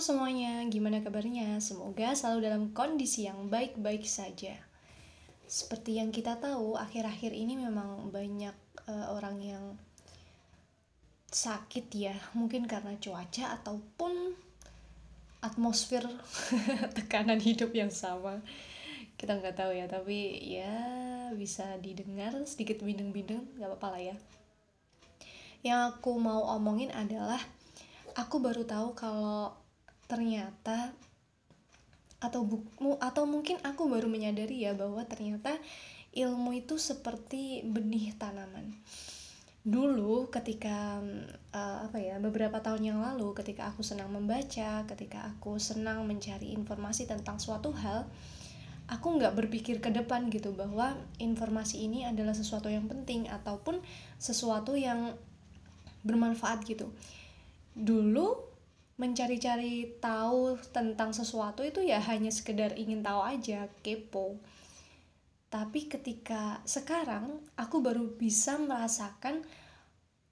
Semuanya, gimana kabarnya? Semoga selalu dalam kondisi yang baik-baik saja. Seperti yang kita tahu, akhir-akhir ini memang banyak uh, orang yang sakit ya, mungkin karena cuaca ataupun atmosfer tekanan hidup yang sama. Kita nggak tahu ya, tapi ya bisa didengar sedikit bindeng-bindeng, nggak apa-apa lah ya. Yang aku mau omongin adalah aku baru tahu kalau ternyata atau buku atau mungkin aku baru menyadari ya bahwa ternyata ilmu itu seperti benih tanaman. Dulu ketika uh, apa ya beberapa tahun yang lalu ketika aku senang membaca, ketika aku senang mencari informasi tentang suatu hal, aku nggak berpikir ke depan gitu bahwa informasi ini adalah sesuatu yang penting ataupun sesuatu yang bermanfaat gitu. Dulu mencari-cari tahu tentang sesuatu itu ya hanya sekedar ingin tahu aja, kepo. Tapi ketika sekarang aku baru bisa merasakan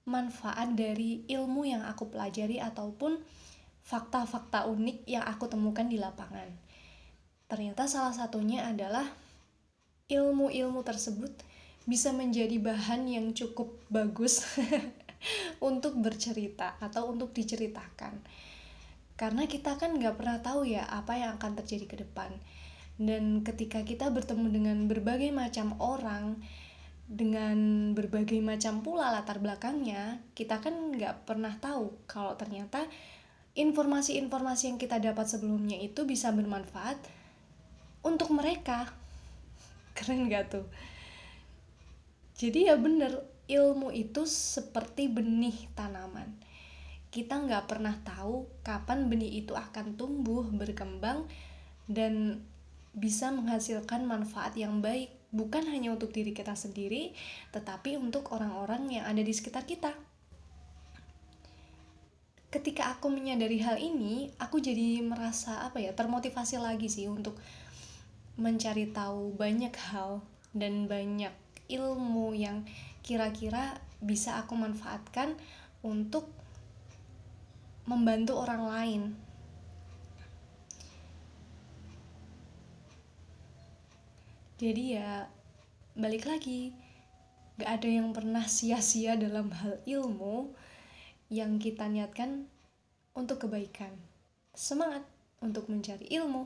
manfaat dari ilmu yang aku pelajari ataupun fakta-fakta unik yang aku temukan di lapangan. Ternyata salah satunya adalah ilmu-ilmu tersebut bisa menjadi bahan yang cukup bagus untuk bercerita atau untuk diceritakan karena kita kan nggak pernah tahu ya apa yang akan terjadi ke depan. Dan ketika kita bertemu dengan berbagai macam orang dengan berbagai macam pula latar belakangnya kita kan nggak pernah tahu kalau ternyata informasi-informasi yang kita dapat sebelumnya itu bisa bermanfaat untuk mereka. Keren gak tuh? Jadi ya bener ilmu itu seperti benih tanaman kita nggak pernah tahu kapan benih itu akan tumbuh, berkembang, dan bisa menghasilkan manfaat yang baik, bukan hanya untuk diri kita sendiri, tetapi untuk orang-orang yang ada di sekitar kita. Ketika aku menyadari hal ini, aku jadi merasa apa ya, termotivasi lagi sih untuk mencari tahu banyak hal dan banyak ilmu yang kira-kira bisa aku manfaatkan untuk membantu orang lain. Jadi ya balik lagi, gak ada yang pernah sia-sia dalam hal ilmu yang kita niatkan untuk kebaikan. Semangat untuk mencari ilmu.